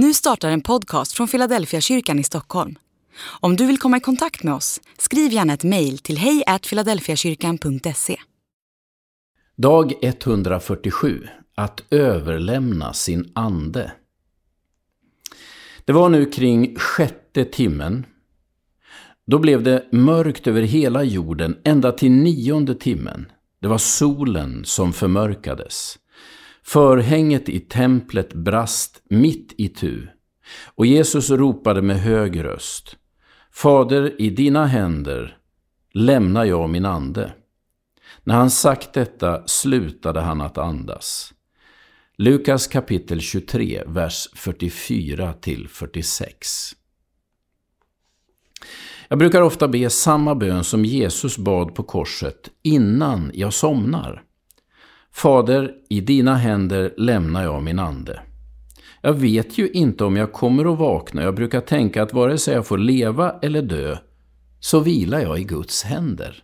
Nu startar en podcast från Philadelphia kyrkan i Stockholm. Om du vill komma i kontakt med oss, skriv gärna ett mejl till hejfiladelfiakyrkan.se. Dag 147. Att överlämna sin ande. Det var nu kring sjätte timmen. Då blev det mörkt över hela jorden ända till nionde timmen. Det var solen som förmörkades. Förhänget i templet brast mitt i tu. Och Jesus ropade med hög röst. Fader, i dina händer lämnar jag min ande. När han sagt detta slutade han att andas. Lukas kapitel 23, vers 44 till 46. Jag brukar ofta be samma bön som Jesus bad på korset innan jag somnar. Fader, i dina händer lämnar jag min ande. Jag vet ju inte om jag kommer att vakna. Jag brukar tänka att vare sig jag får leva eller dö, så vilar jag i Guds händer.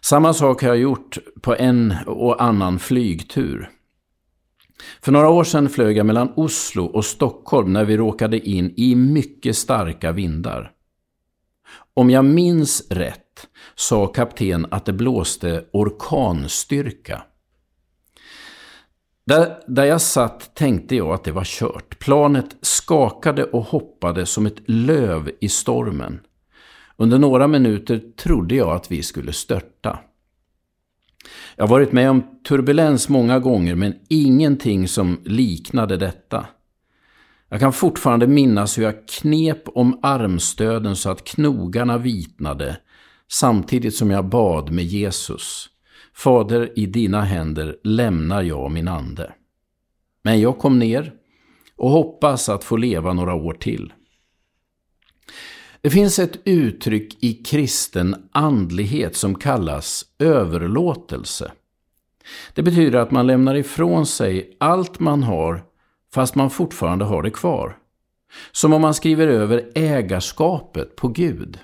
Samma sak har jag gjort på en och annan flygtur. För några år sedan flög jag mellan Oslo och Stockholm när vi råkade in i mycket starka vindar. Om jag minns rätt sa kapten att det blåste orkanstyrka. Där, där jag satt tänkte jag att det var kört. Planet skakade och hoppade som ett löv i stormen. Under några minuter trodde jag att vi skulle störta. Jag har varit med om turbulens många gånger men ingenting som liknade detta. Jag kan fortfarande minnas hur jag knep om armstöden så att knogarna vitnade samtidigt som jag bad med Jesus. Fader, i dina händer lämnar jag min ande. Men jag kom ner och hoppas att få leva några år till. Det finns ett uttryck i kristen andlighet som kallas överlåtelse. Det betyder att man lämnar ifrån sig allt man har fast man fortfarande har det kvar. Som om man skriver över ägarskapet på Gud.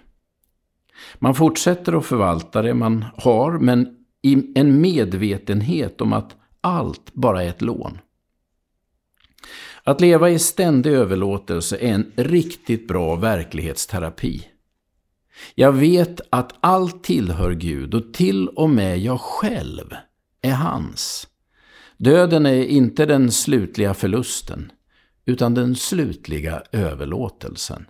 Man fortsätter att förvalta det man har men i en medvetenhet om att allt bara är ett lån. Att leva i ständig överlåtelse är en riktigt bra verklighetsterapi. Jag vet att allt tillhör Gud och till och med jag själv är hans. Döden är inte den slutliga förlusten, utan den slutliga överlåtelsen.